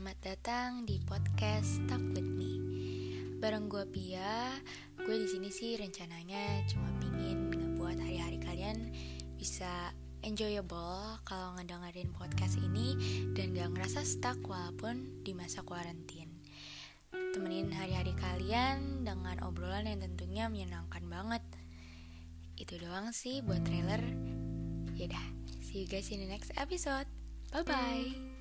Selamat datang di podcast Talk With Me. Bareng gue Pia, gue di sini sih rencananya cuma pingin ngebuat hari-hari kalian bisa enjoyable kalau ngedengerin podcast ini dan gak ngerasa stuck walaupun di masa kuarantin. Temenin hari-hari kalian dengan obrolan yang tentunya menyenangkan banget. Itu doang sih buat trailer. Yaudah, see you guys in the next episode. Bye bye.